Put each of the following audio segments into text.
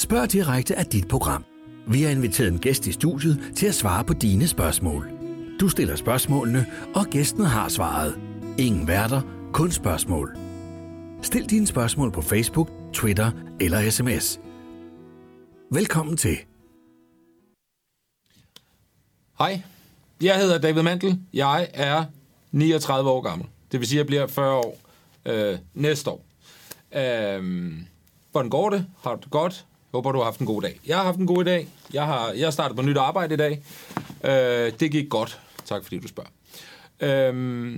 Spørg direkte af dit program. Vi har inviteret en gæst i studiet til at svare på dine spørgsmål. Du stiller spørgsmålene, og gæsten har svaret. Ingen værter, kun spørgsmål. Stil dine spørgsmål på Facebook, Twitter eller sms. Velkommen til. Hej, jeg hedder David Mandel. Jeg er 39 år gammel. Det vil sige, at jeg bliver 40 år øh, næste år. Øh, hvordan går det? Har du det godt? Håber, du har haft en god dag. Jeg har haft en god dag. Jeg har, jeg startet på nyt arbejde i dag. Øh, det gik godt. Tak fordi du spørger. Øh,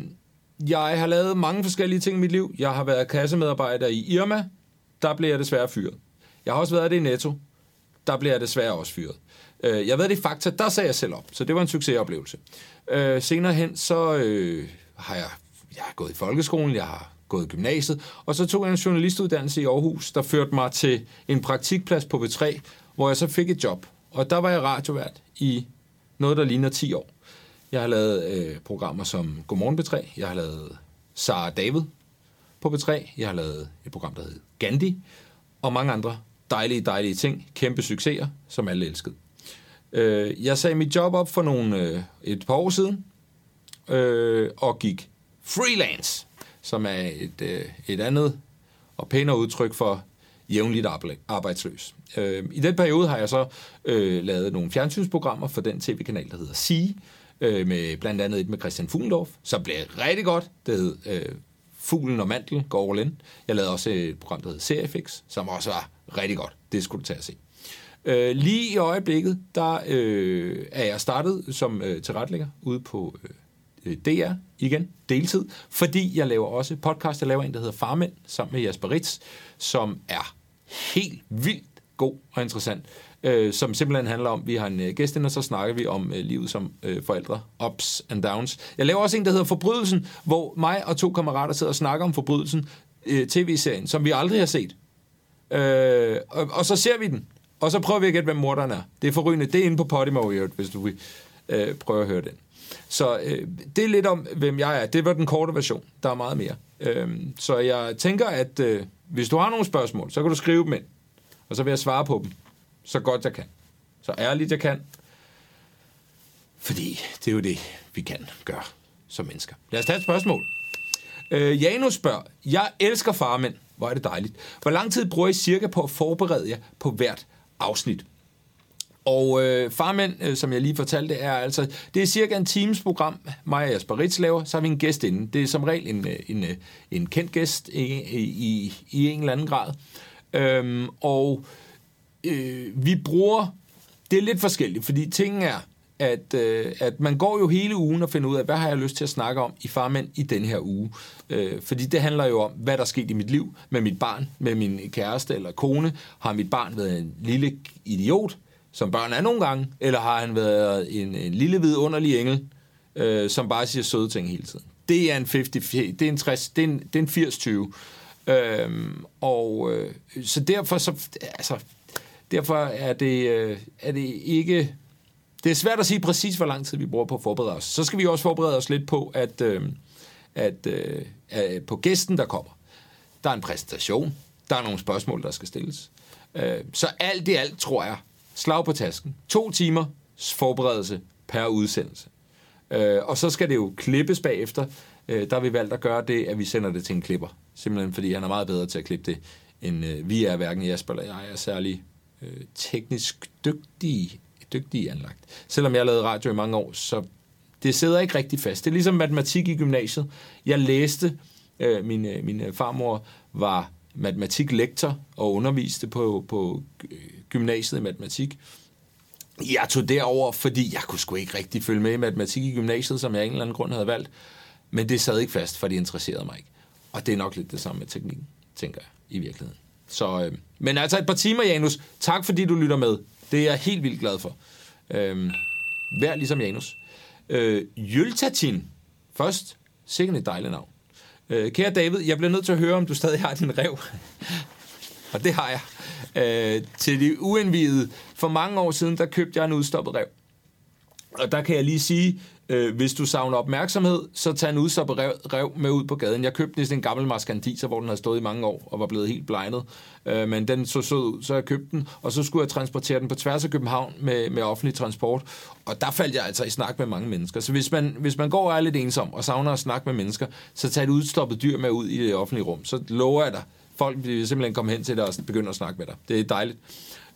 jeg har lavet mange forskellige ting i mit liv. Jeg har været kassemedarbejder i Irma. Der blev jeg desværre fyret. Jeg har også været det i Netto. Der blev jeg desværre også fyret. Øh, jeg ved det i Fakta, der sagde jeg selv op, så det var en succesoplevelse. Øh, senere hen, så øh, har jeg, jeg har gået i folkeskolen, jeg har gået i gymnasiet, og så tog jeg en journalistuddannelse i Aarhus, der førte mig til en praktikplads på B3, hvor jeg så fik et job. Og der var jeg radiovært i noget, der ligner 10 år. Jeg har lavet øh, programmer som Godmorgen B3, jeg har lavet Sara David på B3, jeg har lavet et program, der hedder Gandhi, og mange andre dejlige, dejlige ting, kæmpe succeser, som alle elskede. Øh, jeg sagde mit job op for nogle, øh, et par år siden, øh, og gik freelance, som er et, øh, et andet og pænere udtryk for jævnligt arbejdsløs. Øh, I den periode har jeg så øh, lavet nogle fjernsynsprogrammer for den tv-kanal, der hedder Sige, øh, med blandt andet et med Christian Fuglendorf, som blev rigtig godt. Det hed øh, Fuglen og Mantel går all in. Jeg lavede også et program, der hed Seriefix, som også var rigtig godt. Det skulle du tage at se. Øh, lige i øjeblikket, der øh, er jeg startet som øh, tilretlægger ude på øh, øh DR igen, deltid, fordi jeg laver også podcast. Jeg laver en, der hedder Farmænd, sammen med Jasper Ritz, som er helt vildt god og interessant, øh, som simpelthen handler om, vi har en øh, gæst ind, og så snakker vi om øh, livet som øh, forældre, ups and downs. Jeg laver også en, der hedder Forbrydelsen, hvor mig og to kammerater sidder og snakker om Forbrydelsen, øh, tv-serien, som vi aldrig har set. Øh, og, og så ser vi den. Og så prøver vi at gætte, hvem morderen er. Det er forrygende. Det er inde på Podimo, hvis du vil øh, prøve at høre den. Så øh, det er lidt om, hvem jeg er. Det var den korte version. Der er meget mere. Øh, så jeg tænker, at øh, hvis du har nogle spørgsmål, så kan du skrive dem ind. Og så vil jeg svare på dem, så godt jeg kan. Så ærligt jeg kan. Fordi det er jo det, vi kan gøre som mennesker. Lad os tage et spørgsmål. Øh, Janus spørger, jeg elsker farmænd. Hvor er det dejligt. Hvor lang tid bruger I cirka på at forberede jer på hvert afsnit. Og øh, Farmænd, øh, som jeg lige fortalte, er altså, det er cirka en times program, mig og Jasper Ritz laver, så har vi en gæst inden. Det er som regel en, øh, en, øh, en kendt gæst i, i, i en eller anden grad. Øhm, og øh, vi bruger, det er lidt forskelligt, fordi tingen er, at, øh, at man går jo hele ugen og finder ud af, hvad har jeg lyst til at snakke om i Farmænd i den her uge. Øh, fordi det handler jo om, hvad der er sket i mit liv med mit barn, med min kæreste eller kone. Har mit barn været en lille idiot, som børn er nogle gange, eller har han været en, en lille vidunderlig engel, øh, som bare siger søde ting hele tiden. Det er en 50, det er en 60, det er en, det er en 80-20. Øhm, og øh, så derfor så, altså, derfor er det, øh, er det ikke det er svært at sige præcis, hvor lang tid vi bruger på at forberede os. Så skal vi også forberede os lidt på, at, øhm, øh, at, øh, at på gæsten, der kommer, der er en præsentation, der er nogle spørgsmål, der skal stilles. Øh, så alt i alt, tror jeg, slag på tasken. To timer forberedelse per udsendelse. Øh, og så skal det jo klippes bagefter. Øh, der har vi valgt at gøre det, at vi sender det til en klipper. Simpelthen fordi han er meget bedre til at klippe det, end øh, vi er, hverken Jasper eller jeg er særlig øh, teknisk dygtige dygtige anlagt. Selvom jeg lavede radio i mange år, så det sidder ikke rigtig fast. Det er ligesom matematik i gymnasiet. Jeg læste, øh, min, øh, min øh, farmor var matematiklektor og underviste på, på øh, gymnasiet i matematik. Jeg tog derover, fordi jeg kunne sgu ikke rigtig følge med i matematik i gymnasiet, som jeg af en eller anden grund havde valgt. Men det sad ikke fast, for det interesserede mig ikke. Og det er nok lidt det samme med teknikken, tænker jeg, i virkeligheden. Så, øh, men altså et par timer, Janus. Tak fordi du lytter med. Det er jeg helt vildt glad for. Øh, vær ligesom Janus. Øh, Jøltatin. Først, sikkert et dejligt navn. Øh, kære David, jeg bliver nødt til at høre, om du stadig har din rev. Og det har jeg. Øh, til det uindvidede. For mange år siden, der købte jeg en udstoppet rev. Og der kan jeg lige sige, Øh, hvis du savner opmærksomhed, så tag en udstoppet rev, rev med ud på gaden. Jeg købte næsten en gammel maskandiser, hvor den havde stået i mange år og var blevet helt blegnet. Øh, men den så sød ud, så jeg købte den, og så skulle jeg transportere den på tværs af København med, med offentlig transport. Og der faldt jeg altså i snak med mange mennesker. Så hvis man, hvis man går og er lidt ensom og savner at snakke med mennesker, så tag et udstoppet dyr med ud i det offentlige rum. Så lover jeg dig, folk vil simpelthen komme hen til dig og begynde at snakke med dig. Det er dejligt.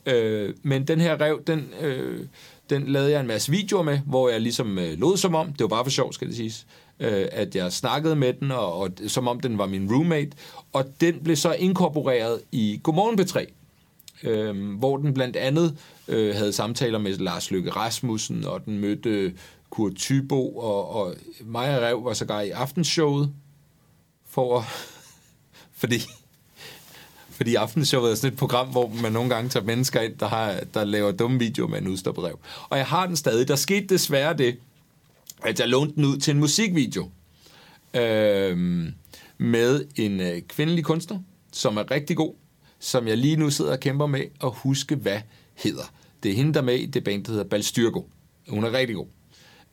Øh, men den her rev, den, øh, den lavede jeg en masse videoer med, hvor jeg ligesom øh, lod som om, det var bare for sjov, skal det siges, øh, at jeg snakkede med den, og, og som om den var min roommate, og den blev så inkorporeret i Godmorgen P3, øh, hvor den blandt andet øh, havde samtaler med Lars Løkke Rasmussen, og den mødte øh, Kurt Thybo, og, og Maja Rev var sågar i aftenshowet, for fordi fordi Aftenshowet er sådan et program, hvor man nogle gange tager mennesker ind, der, har, der laver dumme videoer med en udstoppet. Og jeg har den stadig. Der skete desværre det, at jeg lånte den ud til en musikvideo øh, med en øh, kvindelig kunstner, som er rigtig god, som jeg lige nu sidder og kæmper med at huske, hvad hedder. Det er hende, der er med i det band, der hedder Balstyrko. Hun er rigtig god.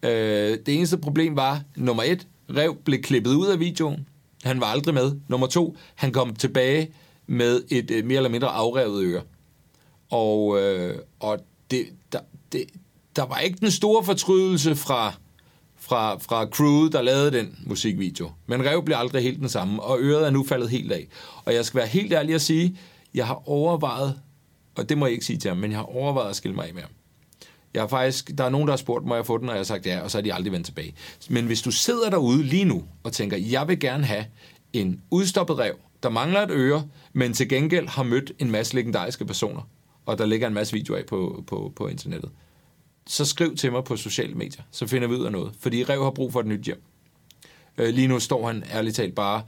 Øh, det eneste problem var, nummer et, Rev blev klippet ud af videoen. Han var aldrig med. Nummer to, han kom tilbage med et øh, mere eller mindre afrevet øre. Og, øh, og det, der, det, der var ikke den store fortrydelse fra, fra, fra crewet, der lavede den musikvideo. Men Rev blev aldrig helt den samme, og øret er nu faldet helt af. Og jeg skal være helt ærlig at sige, jeg har overvejet, og det må jeg ikke sige til ham, men jeg har overvejet at skille mig af med ham. Jeg har faktisk, der er nogen, der har spurgt, må jeg få den, og jeg har sagt ja, og så er de aldrig vendt tilbage. Men hvis du sidder derude lige nu og tænker, jeg vil gerne have en udstoppet rev, der mangler et øre, men til gengæld har mødt en masse legendariske personer, og der ligger en masse videoer af på, på, på internettet, så skriv til mig på sociale medier, så finder vi ud af noget. Fordi Rev har brug for et nyt hjem. Øh, lige nu står han ærligt talt bare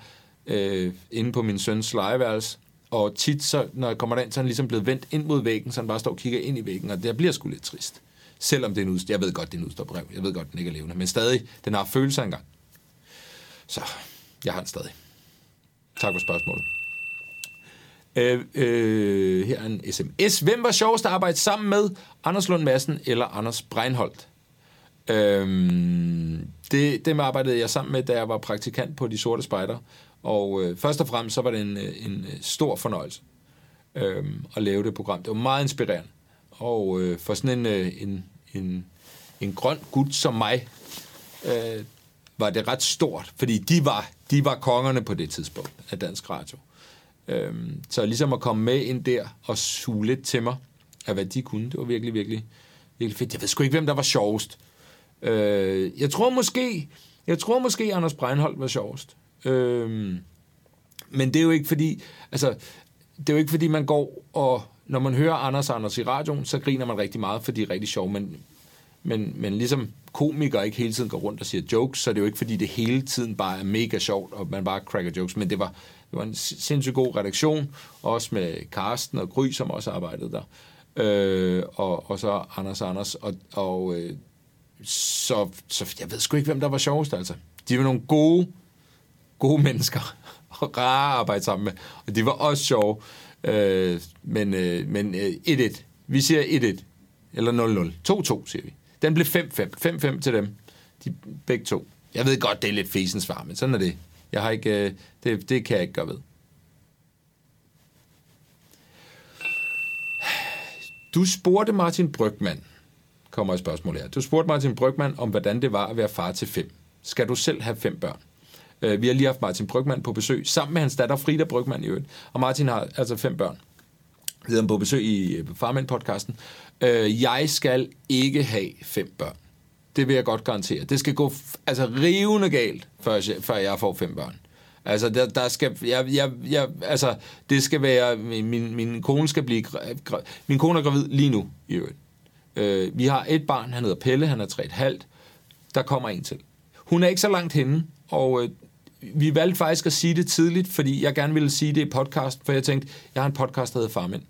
øh, inde på min søns legeværelse, og tit, så, når jeg kommer derind, så er han ligesom blevet vendt ind mod væggen, så han bare står og kigger ind i væggen, og det bliver sgu lidt trist. Selvom det er en udstop. Jeg ved godt, det er en udstop rev. Jeg ved godt, den ikke er levende. Men stadig, den har følelser engang. Så jeg har den stadig. Tak for spørgsmålet. Øh, øh, her er en sms. Hvem var sjovest at arbejde sammen med? Anders Lund Madsen eller Anders Breinholt? Øh, det, dem arbejdede jeg sammen med, da jeg var praktikant på De Sorte Spejder. Og øh, først og fremmest så var det en, øh, en øh, stor fornøjelse øh, at lave det program. Det var meget inspirerende. Og øh, for sådan en, øh, en, en, en grøn gut som mig, øh, var det ret stort, fordi de var, de var kongerne på det tidspunkt af Dansk Radio. Øhm, så ligesom at komme med ind der og suge lidt til mig af, hvad de kunne, det var virkelig, virkelig, virkelig fedt. Jeg ved sgu ikke, hvem der var sjovest. Øh, jeg tror måske, jeg tror måske, Anders Breinholt var sjovest. Øh, men det er jo ikke fordi, altså, det er jo ikke fordi, man går og, når man hører Anders og Anders i radioen, så griner man rigtig meget, fordi det er rigtig sjovt, men, men, men ligesom komiker ikke hele tiden går rundt og siger jokes, så er det jo ikke fordi, det hele tiden bare er mega sjovt, og man bare cracker jokes, men det var, det var en sindssygt god redaktion, også med Karsten og Gry, som også arbejdede der, øh, og, og så Anders Anders, og, og øh, så, så jeg ved sgu ikke, hvem der var sjovest, altså. De var nogle gode, gode mennesker, og rare at arbejde sammen med, og de var også sjove, øh, men, øh, men øh, 1-1. Vi siger 1-1, eller 0-0. 2-2, siger vi. Den blev 5-5. 5-5 til dem. De begge to. Jeg ved godt, det er lidt fesens svar, men sådan er det. Jeg har ikke, øh, det, det kan jeg ikke gøre ved. Du spurgte Martin Brygman, kommer et spørgsmål her. Du spurgte Martin Brygman om, hvordan det var at være far til fem. Skal du selv have fem børn? Øh, vi har lige haft Martin Brygman på besøg, sammen med hans datter Frida Brygman i øvrigt. Og Martin har altså fem børn hedder på besøg i øh, Farmand-podcasten. Øh, jeg skal ikke have fem børn. Det vil jeg godt garantere. Det skal gå altså rivende galt, før jeg, før jeg får fem børn. Altså, der, der skal, jeg, jeg, jeg, altså, det skal være, min, min kone skal blive, min kone er gravid lige nu, i øvrigt. Øh, vi har et barn, han hedder Pelle, han er 3,5. Der kommer en til. Hun er ikke så langt henne, og øh, vi valgte faktisk at sige det tidligt, fordi jeg gerne ville sige det i podcast, for jeg tænkte, jeg har en podcast, der hedder Farmænd.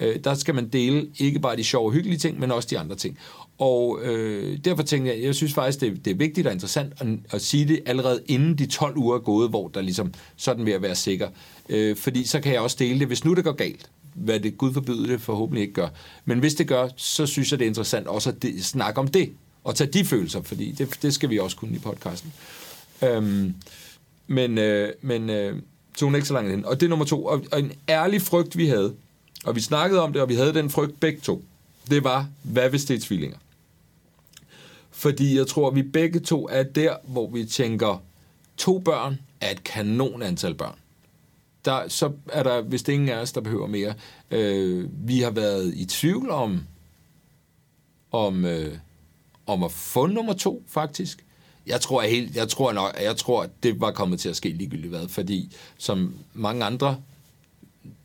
Øh, der skal man dele ikke bare de sjove og hyggelige ting, men også de andre ting. Og øh, derfor tænkte jeg, jeg synes faktisk, det, det er vigtigt og interessant at, at sige det allerede inden de 12 uger er gået, hvor der ligesom sådan ved at være sikker. Øh, fordi så kan jeg også dele det, hvis nu det går galt hvad det Gud forbyder det forhåbentlig ikke gør. Men hvis det gør, så synes jeg, det er interessant også at de, snakke om det. og tage de følelser, fordi det, det skal vi også kunne i podcasten. Øhm, men øh, men øh, tog hun ikke så langt hen. Og det er nummer to. Og, og en ærlig frygt, vi havde, og vi snakkede om det, og vi havde den frygt begge to, det var, hvad hvis det er tvillinger? Fordi jeg tror, at vi begge to er der, hvor vi tænker, to børn er et kanon antal børn. Der, så er der, hvis det ingen af os, der behøver mere. Øh, vi har været i tvivl om, om, øh, om at få nummer to, faktisk. Jeg tror, helt, jeg tror nok, jeg tror, at det var kommet til at ske ligegyldigt hvad, fordi som mange andre,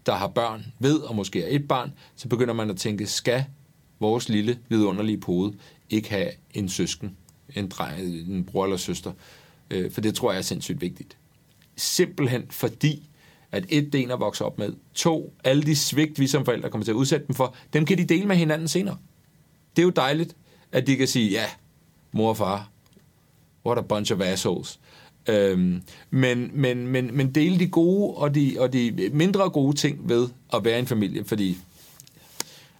der har børn, ved, og måske er et barn, så begynder man at tænke, skal vores lille vidunderlige pode ikke have en søsken, en, dreng, en bror eller søster? Øh, for det tror jeg er sindssygt vigtigt. Simpelthen fordi, at et, det en at vokse op med. To, alle de svigt, vi som forældre kommer til at udsætte dem for, dem kan de dele med hinanden senere. Det er jo dejligt, at de kan sige, ja, mor og far, what a bunch of assholes. Øhm, men, men, men, men dele de gode og de, og de mindre gode ting ved at være en familie, fordi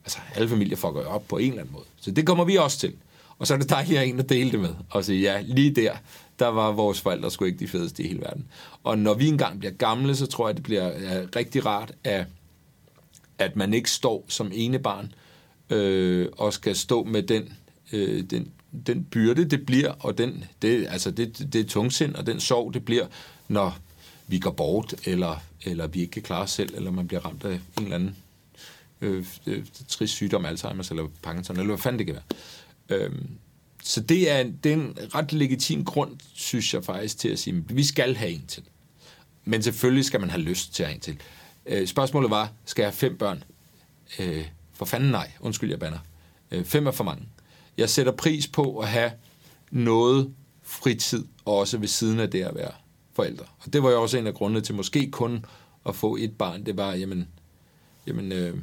altså, alle familier fucker jo op på en eller anden måde. Så det kommer vi også til. Og så er det dejligt at en at dele det med, og sige, ja, lige der, der var vores forældre sgu ikke de fedeste i hele verden. Og når vi engang bliver gamle, så tror jeg, det bliver ja, rigtig rart, at, at man ikke står som ene barn, øh, og skal stå med den, øh, den, den byrde, det bliver, og den, det, altså det, det er tungsind, og den sorg, det bliver, når vi går bort, eller, eller vi ikke kan klare os selv, eller man bliver ramt af en eller anden øh, øh, trist sygdom, Alzheimer's eller Parkinson, eller hvad fanden det kan være. Øhm, så det er, en, det er en ret legitim grund, synes jeg faktisk, til at sige, at vi skal have en til. Men selvfølgelig skal man have lyst til at have en til. Øh, spørgsmålet var, skal jeg have fem børn? Øh, for fanden nej, undskyld jeg banner. Øh, fem er for mange. Jeg sætter pris på at have noget fritid, også ved siden af det at være forældre. Og det var jo også en af grundene til måske kun at få et barn. Det var, jamen, jamen øh,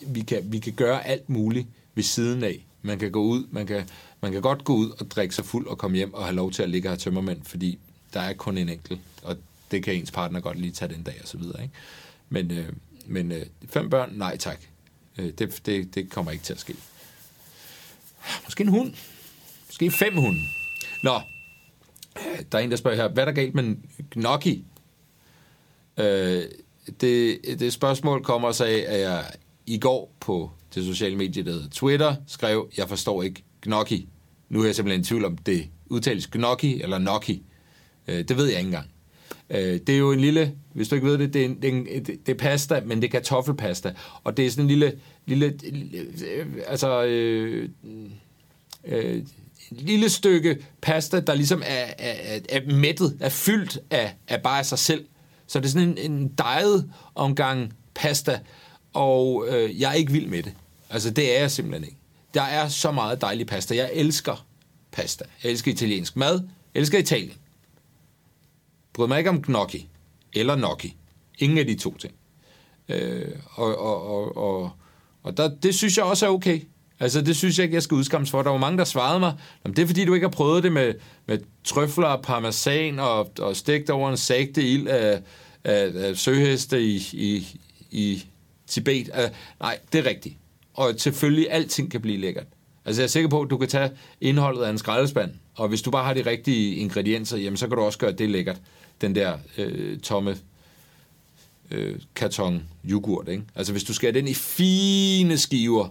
vi, kan, vi kan gøre alt muligt ved siden af. Man kan gå ud, man kan, man kan godt gå ud og drikke sig fuld og komme hjem og have lov til at ligge her tømmermænd, fordi der er kun en enkelt, og det kan ens partner godt lige tage den dag og så videre. Ikke? Men, øh, men øh, fem børn, nej tak. Øh, det, det, det kommer ikke til at ske. Måske en hund. Måske fem hunde. Nå, øh, der er en, der spørger her, hvad er der galt med Gnocchi? Øh, det, det spørgsmål kommer så af, at jeg i går på det sociale medie, der hedder Twitter, skrev, jeg forstår ikke Gnocchi. Nu er jeg simpelthen i tvivl om, det udtales Gnocchi eller Gnocchi. Øh, det ved jeg ikke engang. Øh, det er jo en lille, hvis du ikke ved det, det er, en, det, er en, det er pasta, men det er kartoffelpasta. Og det er sådan en lille, lille, øh, altså, øh, øh, lille stykke pasta, der ligesom er, er, er mættet, er fyldt af, af bare sig selv. Så det er sådan en, en dejet omgang pasta, og øh, jeg er ikke vild med det. Altså, det er jeg simpelthen ikke. Der er så meget dejlig pasta. Jeg elsker pasta. Jeg elsker italiensk mad. Jeg elsker Italien. Bryder mig ikke om gnocchi eller gnocchi. Ingen af de to ting. Øh, og og, og, og, og der, det synes jeg også er okay. Altså, det synes jeg ikke, jeg skal udskammes for. Der var mange, der svarede mig, det er fordi, du ikke har prøvet det med, med trøfler og parmesan og, og stegt over en sagte ild af, af, af søheste i, i, i Tibet. Uh, nej, det er rigtigt. Og selvfølgelig, alting kan blive lækkert. Altså, jeg er sikker på, at du kan tage indholdet af en skraldespand, og hvis du bare har de rigtige ingredienser, jamen, så kan du også gøre det lækkert. Den der øh, tomme øh, karton yoghurt, ikke? Altså, hvis du skærer den i fine skiver,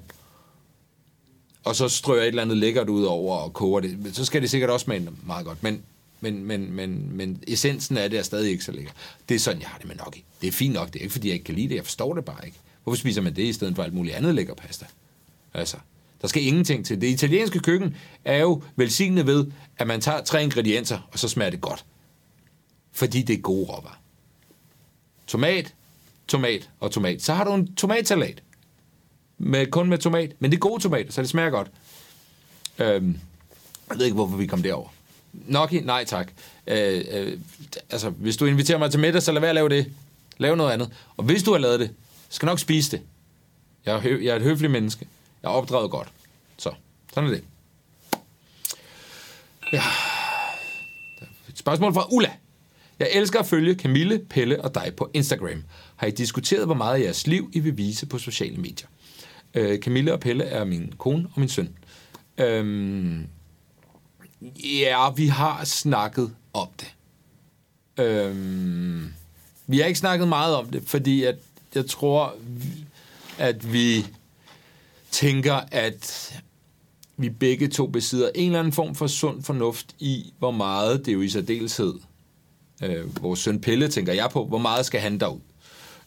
og så strøger et eller andet lækkert ud over og koger det, så skal det sikkert også smage meget godt. Men, men, men, men, men essensen af det er stadig ikke så lækker. Det er sådan, jeg har det med nok. Det er fint nok. Det er ikke, fordi jeg ikke kan lide det. Jeg forstår det bare ikke. Hvorfor spiser man det i stedet for alt muligt andet lækker pasta? Altså, der skal ingenting til. Det italienske køkken er jo velsignet ved, at man tager tre ingredienser, og så smager det godt. Fordi det er gode råvarer. Tomat, tomat og tomat. Så har du en tomatsalat. Med, kun med tomat. Men det er gode tomater, så det smager godt. Øhm, jeg ved ikke, hvorfor vi kom derover. Noki, nej tak. Øh, øh, altså, hvis du inviterer mig til middag, så lad være at lave det. Lav noget andet. Og hvis du har lavet det, skal nok spise det. Jeg er, hø- jeg er et høfligt menneske. Jeg er opdraget godt. Så, sådan er det. Ja. Et spørgsmål fra Ulla. Jeg elsker at følge Camille, Pelle og dig på Instagram. Har I diskuteret, hvor meget af jeres liv I vil vise på sociale medier? Øh, Camille og Pelle er min kone og min søn. Øhm, ja, vi har snakket om det. Øhm, vi har ikke snakket meget om det, fordi at jeg tror, at vi tænker, at vi begge to besidder en eller anden form for sund fornuft i, hvor meget det er jo i særdeleshed øh, vores søn Pelle, tænker jeg på, hvor meget skal han derud?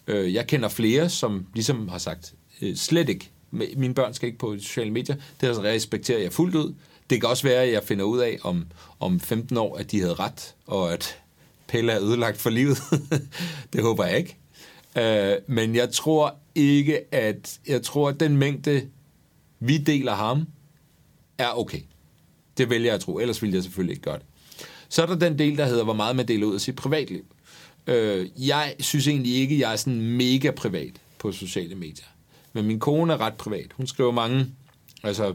Øh, jeg kender flere, som ligesom har sagt, øh, slet ikke, mine børn skal ikke på sociale medier, det respekterer jeg fuldt ud. Det kan også være, at jeg finder ud af om, om 15 år, at de havde ret, og at Pelle er ødelagt for livet. det håber jeg ikke. Øh, men jeg tror ikke, at jeg tror, at den mængde, vi deler ham, er okay. Det vælger jeg at tro, ellers ville jeg selvfølgelig ikke gøre det. Så er der den del, der hedder, hvor meget man deler ud af sit privatliv. Øh, jeg synes egentlig ikke, jeg er sådan mega privat på sociale medier. Men min kone er ret privat. Hun skriver mange, altså,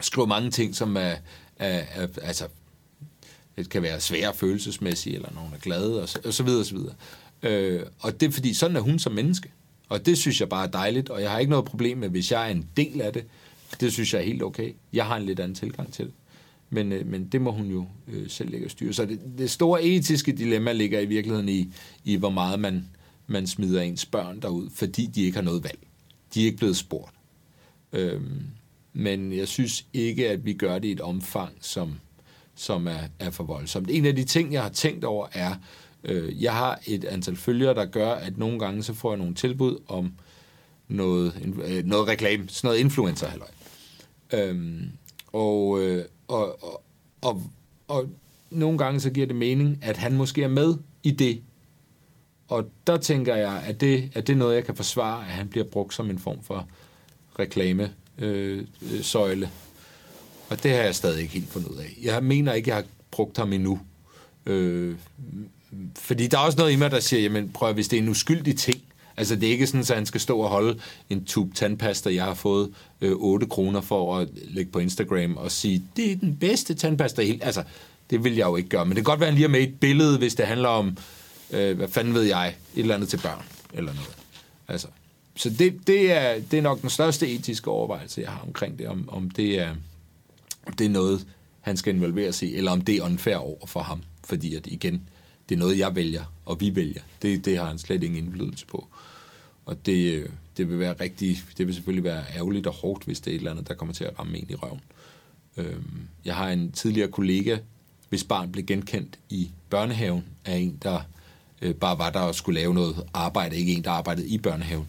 skriver mange ting, som er, er, er altså, det kan være svære følelsesmæssigt, eller nogen er glade, og så, og så videre, og så videre. Øh, og det er fordi, sådan er hun som menneske. Og det synes jeg bare er dejligt, og jeg har ikke noget problem med, hvis jeg er en del af det. Det synes jeg er helt okay. Jeg har en lidt anden tilgang til det. Men, øh, men det må hun jo øh, selv lægge styre. Så det, det store etiske dilemma ligger i virkeligheden i, i hvor meget man, man smider ens børn derud, fordi de ikke har noget valg. De er ikke blevet spurgt. Øhm, men jeg synes ikke, at vi gør det i et omfang, som, som er, er for voldsomt. En af de ting, jeg har tænkt over, er, øh, jeg har et antal følgere, der gør, at nogle gange så får jeg nogle tilbud om noget, øh, noget reklame, sådan noget influencer -halløj. Øhm, og, øh, og, og, og, og nogle gange så giver det mening, at han måske er med i det. Og der tænker jeg, at det, at det er noget, jeg kan forsvare, at han bliver brugt som en form for reklame øh, øh søjle. Og det har jeg stadig ikke helt fundet ud af. Jeg mener ikke, jeg har brugt ham endnu. Øh, fordi der er også noget i mig, der siger, jamen prøv hvis det er en uskyldig ting, Altså, det er ikke sådan, at han skal stå og holde en tube tandpasta, jeg har fået øh, 8 kroner for at lægge på Instagram og sige, det er den bedste tandpasta helt. Altså, det vil jeg jo ikke gøre. Men det kan godt være, at han lige har med et billede, hvis det handler om, øh, hvad fanden ved jeg, et eller andet til børn eller noget. Altså, så det, det, er, det er nok den største etiske overvejelse, jeg har omkring det, om, om det er, om det er noget, han skal involvere sig i, eller om det er unfair over for ham. Fordi at igen, det er noget, jeg vælger, og vi vælger. Det, det har han slet ingen indflydelse på. Og det, det vil være rigtig, det vil selvfølgelig være ærgerligt og hårdt, hvis det er et eller andet, der kommer til at ramme en i røven. Øhm, jeg har en tidligere kollega, hvis barn blev genkendt i børnehaven af en, der øh, bare var der og skulle lave noget arbejde, ikke en, der arbejdede i børnehaven.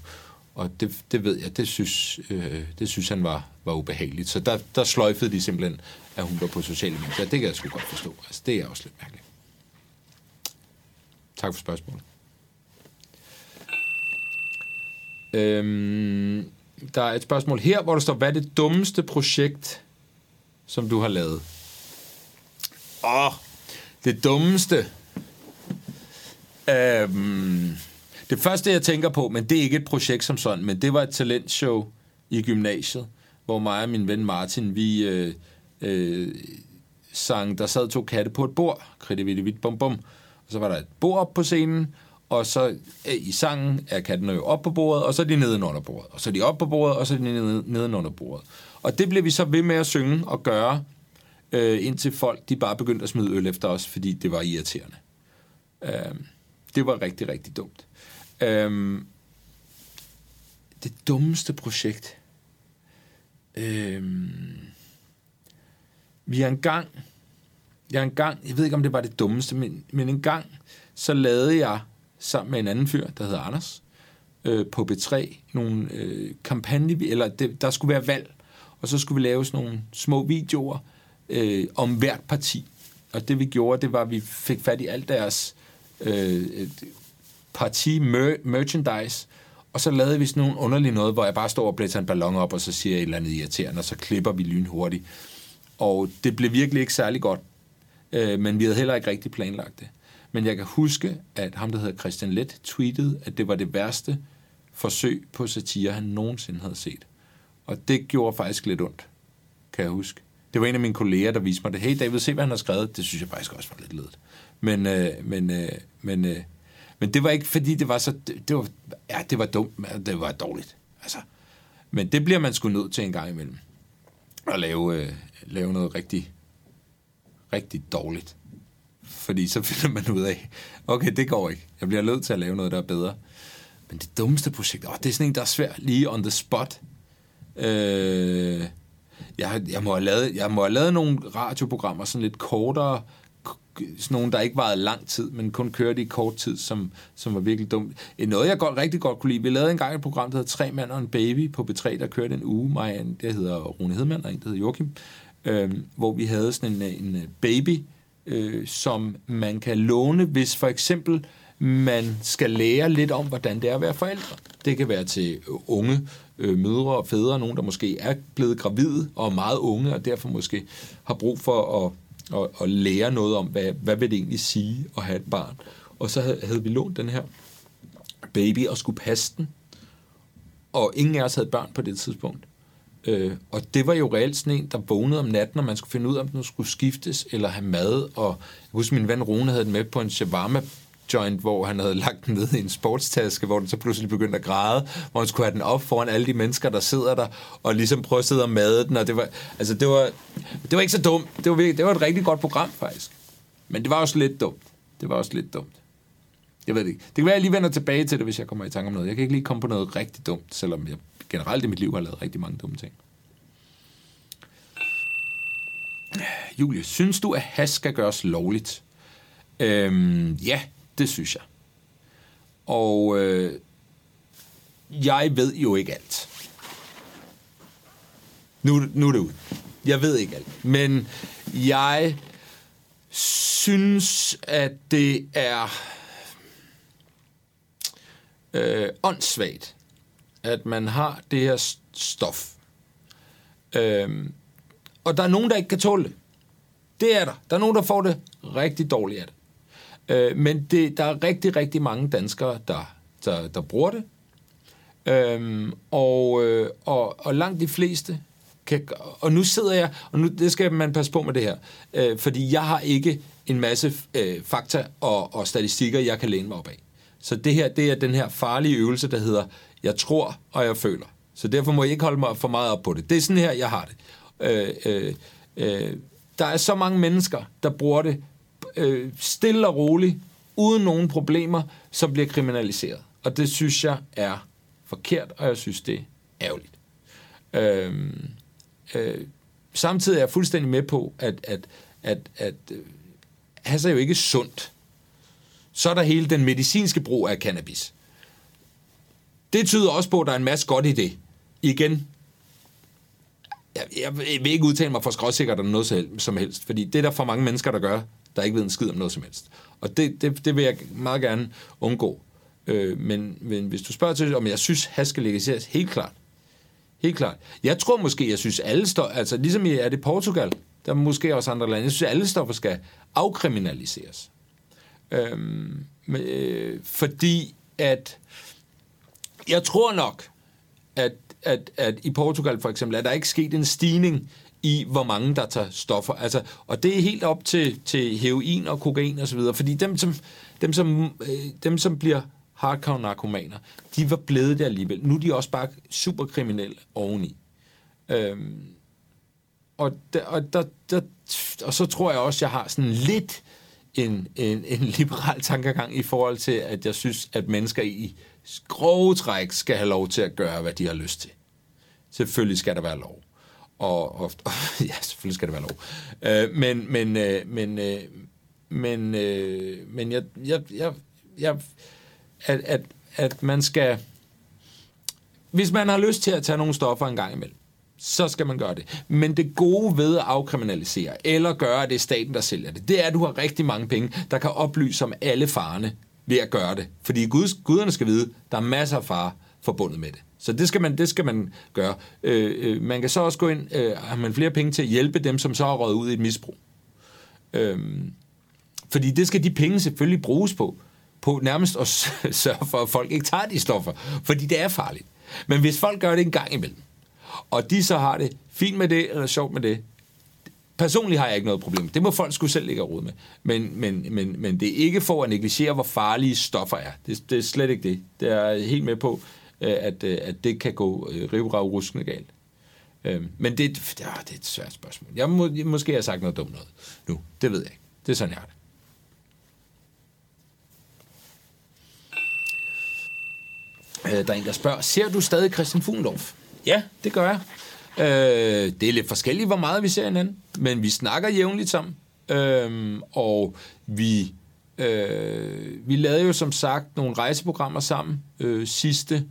Og det, det ved jeg, det synes, øh, det synes han var, var ubehageligt. Så der, der sløjfede de simpelthen, at hun var på sociale medier. Det kan jeg sgu godt forstå. Altså, det er også lidt mærkeligt. Tak for spørgsmålet. Øhm, der er et spørgsmål her, hvor der står, hvad er det dummeste projekt, som du har lavet? Åh, oh, det dummeste. Øhm, det første, jeg tænker på, men det er ikke et projekt som sådan, men det var et talentshow i gymnasiet, hvor mig og min ven Martin, vi øh, øh, sang, der sad to katte på et bord, kridte bum bum, og så var der et bord op på scenen, og så øh, i sangen er kattene jo op på bordet, og så er de nede under bordet, og så er de op på bordet, og så er de nede, nede under bordet. Og det blev vi så ved med at synge og gøre, øh, indtil folk de bare begyndte at smide øl efter os, fordi det var irriterende. Øh, det var rigtig, rigtig dumt. Øh, det dummeste projekt. Øh, vi har engang, jeg engang, jeg ved ikke om det var det dummeste, men, men en gang, så lavede jeg sammen med en anden fyr, der hedder Anders, øh, på B3, nogle øh, kampagne, eller det, der skulle være valg, og så skulle vi lave sådan nogle små videoer øh, om hvert parti. Og det vi gjorde, det var, at vi fik fat i alt deres øh, parti-merchandise, og så lavede vi sådan nogle underlige noget, hvor jeg bare står og blæser en ballon op, og så siger jeg et eller andet irriterende, og så klipper vi lynhurtigt. Og det blev virkelig ikke særlig godt, øh, men vi havde heller ikke rigtig planlagt det. Men jeg kan huske, at ham, der hedder Christian Let, tweetede, at det var det værste forsøg på satire, han nogensinde havde set. Og det gjorde faktisk lidt ondt, kan jeg huske. Det var en af mine kolleger, der viste mig det. Hey David, se hvad han har skrevet. Det synes jeg faktisk også var lidt ledet. Men, øh, men, øh, men, øh, men det var ikke, fordi det var så... Det, det var, ja, det var dumt, men det var dårligt. Altså. Men det bliver man sgu nødt til en gang imellem. at lave, øh, lave noget rigtig, rigtig dårligt. Fordi så finder man ud af, okay, det går ikke. Jeg bliver nødt til at lave noget, der er bedre. Men det dummeste projekt, åh, det er sådan en, der er svært lige on the spot. Øh, jeg, jeg, må have lavet, jeg må have lavet nogle radioprogrammer, sådan lidt kortere, sådan nogle, der ikke varede lang tid, men kun kørte i kort tid, som, som var virkelig dumt. Noget, jeg godt, rigtig godt kunne lide, vi lavede engang et program, der hedder Tre mand og en baby på B3, der kørte en uge, mig en, det hedder Rune Hedman, og en, der hedder Joachim, øh, hvor vi havde sådan en, en øh, baby, øh, som man kan låne, hvis for eksempel man skal lære lidt om, hvordan det er at være forældre. Det kan være til unge øh, mødre og fædre, nogen der måske er blevet gravide og er meget unge, og derfor måske har brug for at, at, at lære noget om, hvad, hvad vil det egentlig sige at have et barn. Og så havde, havde vi lånt den her baby og skulle passe den, og ingen af os havde børn på det tidspunkt. Øh, og det var jo reelt sådan en, der vågnede om natten, og man skulle finde ud af, om den skulle skiftes eller have mad. Og jeg husker, min ven Rune havde den med på en shawarma joint, hvor han havde lagt den ned i en sportstaske, hvor den så pludselig begyndte at græde, hvor han skulle have den op foran alle de mennesker, der sidder der, og ligesom prøve at sidde og made den, og det var, altså det var, det var ikke så dumt. Det var, virkelig, det var et rigtig godt program, faktisk. Men det var også lidt dumt. Det var også lidt dumt. Jeg ved det ikke. Det kan være, at jeg lige vender tilbage til det, hvis jeg kommer i tanke om noget. Jeg kan ikke lige komme på noget rigtig dumt, selvom jeg generelt i mit liv har lavet rigtig mange dumme ting. Julie, synes du, at has skal gøres lovligt? Øhm, ja, det synes jeg. Og øh, jeg ved jo ikke alt. Nu, nu er det ud. Jeg ved ikke alt. Men jeg synes, at det er øh, åndssvagt, at man har det her stof. Øhm, og der er nogen, der ikke kan tåle det. Det er der. Der er nogen, der får det rigtig dårligt af det. Øh, men det, der er rigtig, rigtig mange danskere, der, der, der bruger det. Øhm, og, øh, og, og langt de fleste kan, og nu sidder jeg, og nu det skal man passe på med det her, øh, fordi jeg har ikke en masse øh, fakta og, og statistikker, jeg kan læne mig op af. Så det her, det er den her farlige øvelse, der hedder, jeg tror, og jeg føler. Så derfor må jeg ikke holde mig for meget op på det. Det er sådan her, jeg har det. Øh, øh, øh, der er så mange mennesker, der bruger det øh, stille og roligt, uden nogen problemer, som bliver kriminaliseret. Og det synes jeg er forkert, og jeg synes, det er ærgerligt. Øh, øh, samtidig er jeg fuldstændig med på, at, at, at, at øh, has er jo ikke sundt. Så er der hele den medicinske brug af cannabis. Det tyder også på, at der er en masse godt i det. Igen, jeg, jeg vil ikke udtale mig for skråsikkert om noget som helst, fordi det er der for mange mennesker, der gør, der ikke ved en skid om noget som helst. Og det, det, det vil jeg meget gerne undgå. Øh, men, men hvis du spørger til, om jeg synes, has skal legaliseres, helt klart. Helt klart. Jeg tror måske, jeg synes, alle står, altså ligesom i er det Portugal, der er måske også andre lande, jeg synes, alle stoffer skal afkriminaliseres. Øhm, øh, fordi at jeg tror nok, at, at, at i Portugal for eksempel, er der ikke sket en stigning i, hvor mange der tager stoffer. Altså, og det er helt op til, til heroin og kokain og så videre, fordi dem, som, dem, som, øh, dem, som bliver hardcore narkomaner, de var blevet det alligevel. Nu er de også bare superkriminelle oveni. Øhm, og, der, og, der, der, og så tror jeg også, jeg har sådan lidt en, en, en liberal tankegang i forhold til, at jeg synes, at mennesker i grove træk skal have lov til at gøre, hvad de har lyst til. Selvfølgelig skal der være lov. Og, og, og ja, selvfølgelig skal det være lov. Øh, men men, øh, men, øh, men, øh, men jeg, jeg, jeg, jeg at, at, at man skal... Hvis man har lyst til at tage nogle stoffer en gang imellem, så skal man gøre det. Men det gode ved at afkriminalisere, eller gøre, at det er staten, der sælger det, det er, at du har rigtig mange penge, der kan oplyse om alle farerne ved at gøre det. Fordi Guds, guderne skal vide, der er masser af far forbundet med det. Så det skal man, det skal man gøre. Øh, øh, man kan så også gå ind, øh, har man flere penge til at hjælpe dem, som så har røget ud i et misbrug. Øh, fordi det skal de penge selvfølgelig bruges på, på nærmest at sørge for, at folk ikke tager de stoffer, fordi det er farligt. Men hvis folk gør det en gang imellem, og de så har det fint med det, eller sjovt med det, personligt har jeg ikke noget problem. Det må folk skulle selv ligge rode med. Men, men, men, men det er ikke for at negligere, hvor farlige stoffer er. Det, det er slet ikke det. Det er helt med på, øh, at, øh, at det kan gå øh, ruskende galt. Øhm, men det, ah, det er et svært spørgsmål. Jeg må, måske har jeg sagt noget dumt noget nu. Det ved jeg ikke. Det er sådan, jeg har det. Øh, der er en, der spørger, ser du stadig Christian Fuglendorf? Ja, det gør jeg. Øh, det er lidt forskelligt, hvor meget vi ser hinanden, men vi snakker jævnligt sammen. Øh, og vi, øh, vi lavede jo som sagt nogle rejseprogrammer sammen øh, sidste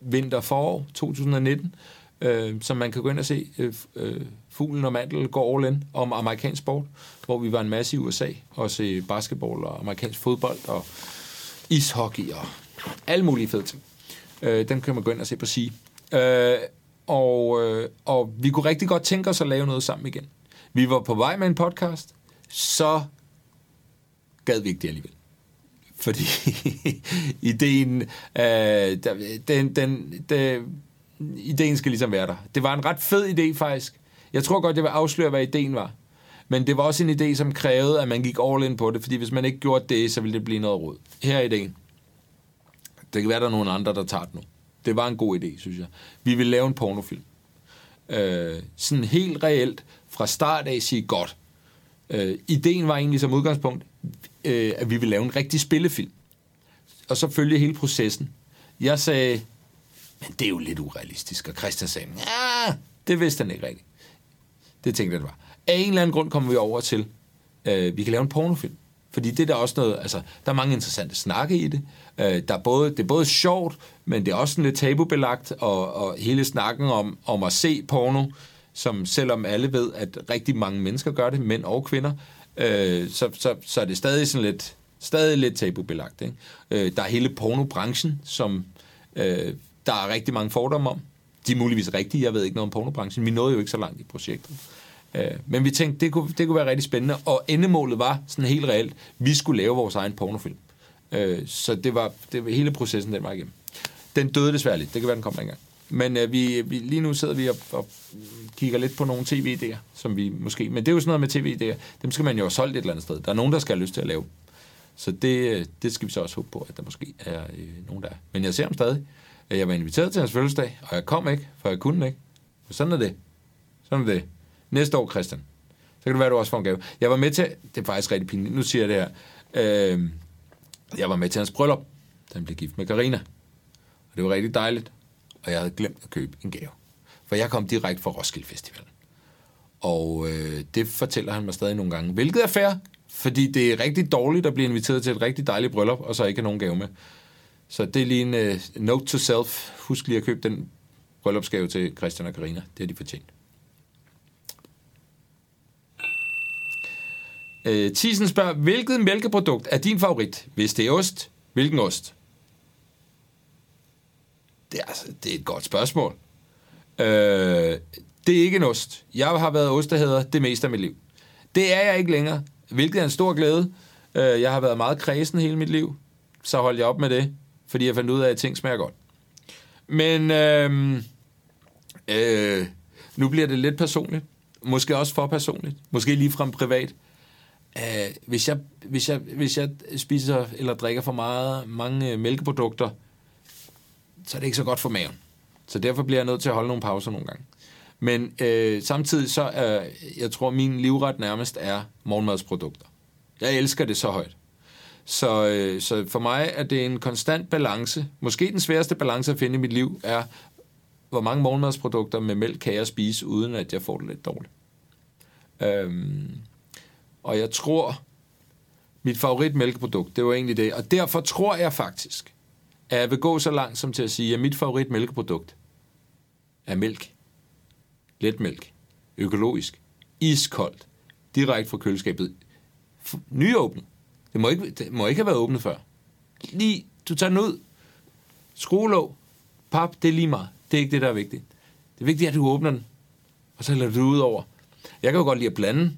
vinter-forår 2019, øh, som man kan gå ind og se. Øh, øh, Fuglen og Mandel går all in om amerikansk sport, hvor vi var en masse i USA og se basketball og amerikansk fodbold og ishockey og alle mulige fede ting. Øh, den kan man gå ind og se på sige. Øh, og, øh, og vi kunne rigtig godt tænke os at lave noget sammen igen. Vi var på vej med en podcast, så gad vi ikke det alligevel. Fordi ideen, øh, den, den, den, ideen skal ligesom være der. Det var en ret fed idé faktisk. Jeg tror godt, jeg vil afsløre, hvad ideen var. Men det var også en idé, som krævede, at man gik all in på det, fordi hvis man ikke gjorde det, så ville det blive noget råd. Her er ideen. Det kan være, der er nogen andre, der tager det nu. Det var en god idé, synes jeg. Vi vil lave en pornofilm. Øh, sådan helt reelt, fra start af sige godt. Øh, ideen var egentlig som udgangspunkt, øh, at vi vil lave en rigtig spillefilm. Og så følge hele processen. Jeg sagde, men det er jo lidt urealistisk. Og Christian sagde, ja, det vidste han ikke rigtigt. Det tænkte jeg, det var. Af en eller anden grund kommer vi over til, øh, vi kan lave en pornofilm. Fordi det er der også noget, altså, der er mange interessante snakke i det. Øh, der er både, det er både sjovt, men det er også sådan lidt tabubelagt, og, og hele snakken om, om at se porno, som selvom alle ved, at rigtig mange mennesker gør det, mænd og kvinder, øh, så, så, så er det stadig sådan lidt, stadig lidt tabubelagt. Ikke? Øh, der er hele pornobranchen, som øh, der er rigtig mange fordomme om. De er muligvis rigtige, jeg ved ikke noget om pornobranchen. Vi nåede jo ikke så langt i projektet. Øh, men vi tænkte, det kunne, det kunne være rigtig spændende, og endemålet var sådan helt reelt, vi skulle lave vores egen pornofilm. Øh, så det var, det var hele processen, den var igennem. Den døde desværre lidt, det kan være, den kommer engang. Men øh, vi, vi, lige nu sidder vi og, og kigger lidt på nogle tv-idéer, som vi måske... Men det er jo sådan noget med tv-idéer, dem skal man jo have solgt et eller andet sted. Der er nogen, der skal have lyst til at lave Så det, øh, det skal vi så også håbe på, at der måske er øh, nogen, der er. Men jeg ser ham stadig. Jeg var inviteret til hans fødselsdag, og jeg kom ikke, for jeg kunne ikke. Sådan er det. Sådan er det. Næste år, Christian. Så kan det være, at du også får en gave. Jeg var med til... Det er faktisk rigtig pinligt. Nu siger jeg det her. Øh, jeg var med til hans bryllup. Han blev gift med Karina. Og det var rigtig dejligt. Og jeg havde glemt at købe en gave. For jeg kom direkte fra Roskilde Festival. Og øh, det fortæller han mig stadig nogle gange. Hvilket er fair, fordi det er rigtig dårligt at blive inviteret til et rigtig dejligt bryllup, og så ikke have nogen gave med. Så det er lige en uh, note to self. Husk lige at købe den bryllupsgave til Christian og Karina. Det har de fortjent. Øh, Tisen spørger, hvilket mælkeprodukt er din favorit? Hvis det er ost, hvilken ost? Det er, altså, det er et godt spørgsmål. Øh, det er ikke en ost. Jeg har været ostehader det meste af mit liv. Det er jeg ikke længere, hvilket er en stor glæde. Øh, jeg har været meget kredsen hele mit liv. Så holdt jeg op med det fordi jeg fandt ud af, at ting smager godt. Men øh, øh, nu bliver det lidt personligt. Måske også for personligt. Måske lige frem privat. Øh, hvis, jeg, hvis, jeg, hvis jeg spiser eller drikker for meget, mange øh, mælkeprodukter, så er det ikke så godt for maven. Så derfor bliver jeg nødt til at holde nogle pauser nogle gange. Men øh, samtidig så øh, jeg tror, min livret nærmest er morgenmadsprodukter. Jeg elsker det så højt. Så, øh, så for mig er det en konstant balance. Måske den sværeste balance at finde i mit liv er, hvor mange morgenmadsprodukter med mælk kan jeg spise, uden at jeg får det lidt dårligt. Øhm, og jeg tror, mit favoritmælkeprodukt, det var egentlig det. Og derfor tror jeg faktisk, at jeg vil gå så langt som til at sige, at mit favoritmælkeprodukt er mælk. Letmælk. Økologisk. Iskoldt. Direkte fra køleskabet. Nyåbnet. Det må ikke, det må ikke have været åbnet før. Lige, du tager den ud. Skruelåg. Pap, det er lige meget. Det er ikke det, der er vigtigt. Det vigtige er, at du åbner den, og så lader du det ud over. Jeg kan jo godt lide at blande.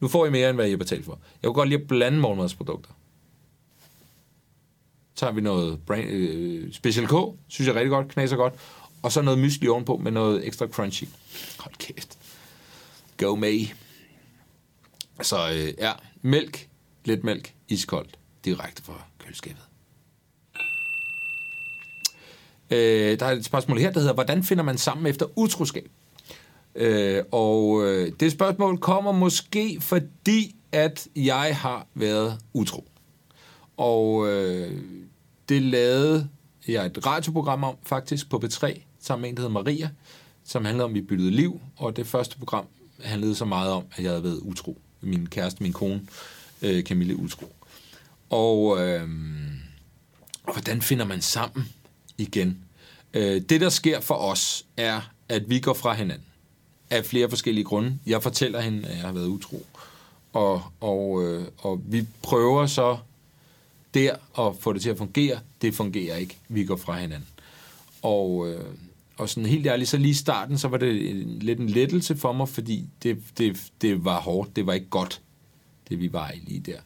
Nu får I mere, end hvad I har betalt for. Jeg kunne godt lide at blande morgenmadsprodukter. Så tager vi noget brand, øh, Special K, synes jeg rigtig godt, knaser godt. Og så noget mysli ovenpå med noget ekstra crunchy. Hold kæft. Go me. Så øh, ja, mælk, lidt mælk, iskoldt, direkte fra køleskabet. Øh, der er et spørgsmål her, der hedder, hvordan finder man sammen efter utroskab? Øh, og øh, det spørgsmål kommer måske fordi, at jeg har været utro. Og øh, det lavede jeg et radioprogram om, faktisk på B3, sammen med en, der hedder Maria, som handlede om, at vi byttede liv. Og det første program handlede så meget om, at jeg havde været utro. Min kæreste, min kone, øh, Camille Utro. Og øh, hvordan finder man sammen igen? Øh, det, der sker for os, er, at vi går fra hinanden. Af flere forskellige grunde. Jeg fortæller hende, at jeg har været utro. Og, og, øh, og vi prøver så der at få det til at fungere. Det fungerer ikke. Vi går fra hinanden. Og, øh, og sådan helt ærligt, så lige i starten, så var det en, lidt en lettelse for mig, fordi det, det, det var hårdt. Det var ikke godt, det vi var i lige der.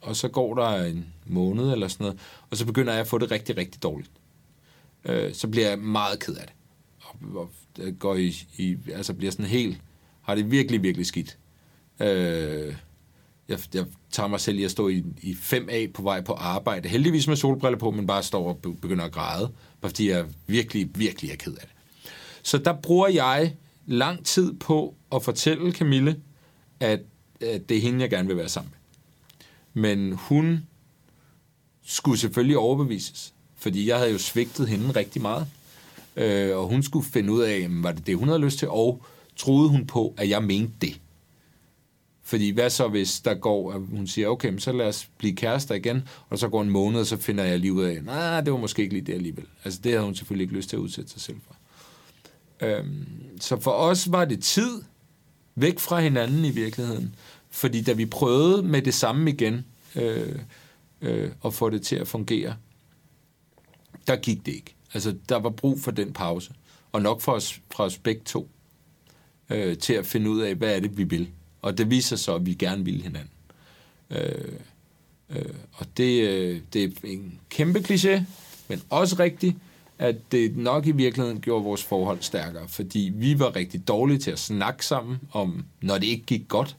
Og så går der en måned eller sådan noget, og så begynder jeg at få det rigtig, rigtig dårligt. Øh, så bliver jeg meget ked af det. Og, går i, i, altså bliver sådan helt, har det virkelig, virkelig skidt. Øh, jeg, jeg tager mig selv i at stå i, i 5A på vej på arbejde. Heldigvis med solbriller på, men bare står og begynder at græde. Bare fordi jeg virkelig, virkelig er ked af det. Så der bruger jeg lang tid på at fortælle Camille, at, at det er hende, jeg gerne vil være sammen med. Men hun skulle selvfølgelig overbevises, fordi jeg havde jo svigtet hende rigtig meget. Øh, og hun skulle finde ud af, var det det, hun havde lyst til, og troede hun på, at jeg mente det. Fordi hvad så, hvis der går, at hun siger, okay, så lad os blive kærester igen, og så går en måned, og så finder jeg lige ud af, nej, det var måske ikke lige det alligevel. Altså det havde hun selvfølgelig ikke lyst til at udsætte sig selv for. Øhm, så for os var det tid væk fra hinanden i virkeligheden. Fordi da vi prøvede med det samme igen, øh, øh, at få det til at fungere, der gik det ikke. Altså, der var brug for den pause. Og nok for os, fra os begge to, øh, til at finde ud af, hvad er det, vi vil. Og det viser sig, at vi gerne vil hinanden. Øh, øh, og det, øh, det er en kæmpe kliché, men også rigtigt, at det nok i virkeligheden gjorde vores forhold stærkere, fordi vi var rigtig dårlige til at snakke sammen om, når det ikke gik godt,